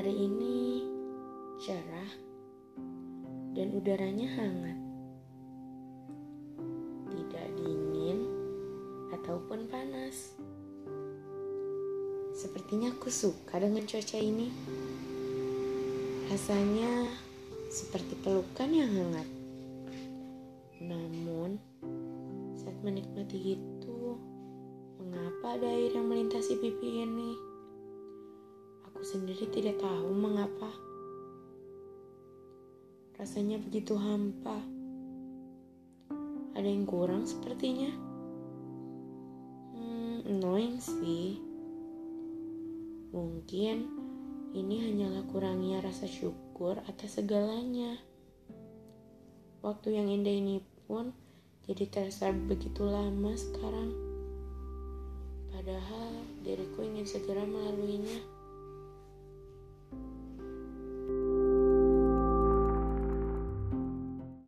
Hari ini cerah dan udaranya hangat. Tidak dingin ataupun panas. Sepertinya aku suka dengan cuaca ini. Rasanya seperti pelukan yang hangat. Namun, saat menikmati itu, mengapa ada air yang melintasi pipi ini? Aku sendiri tidak tahu mengapa. Rasanya begitu hampa. Ada yang kurang sepertinya. Hmm, annoying sih. Mungkin ini hanyalah kurangnya rasa syukur atas segalanya. Waktu yang indah ini pun jadi terasa begitu lama sekarang. Padahal diriku ingin segera melaluinya.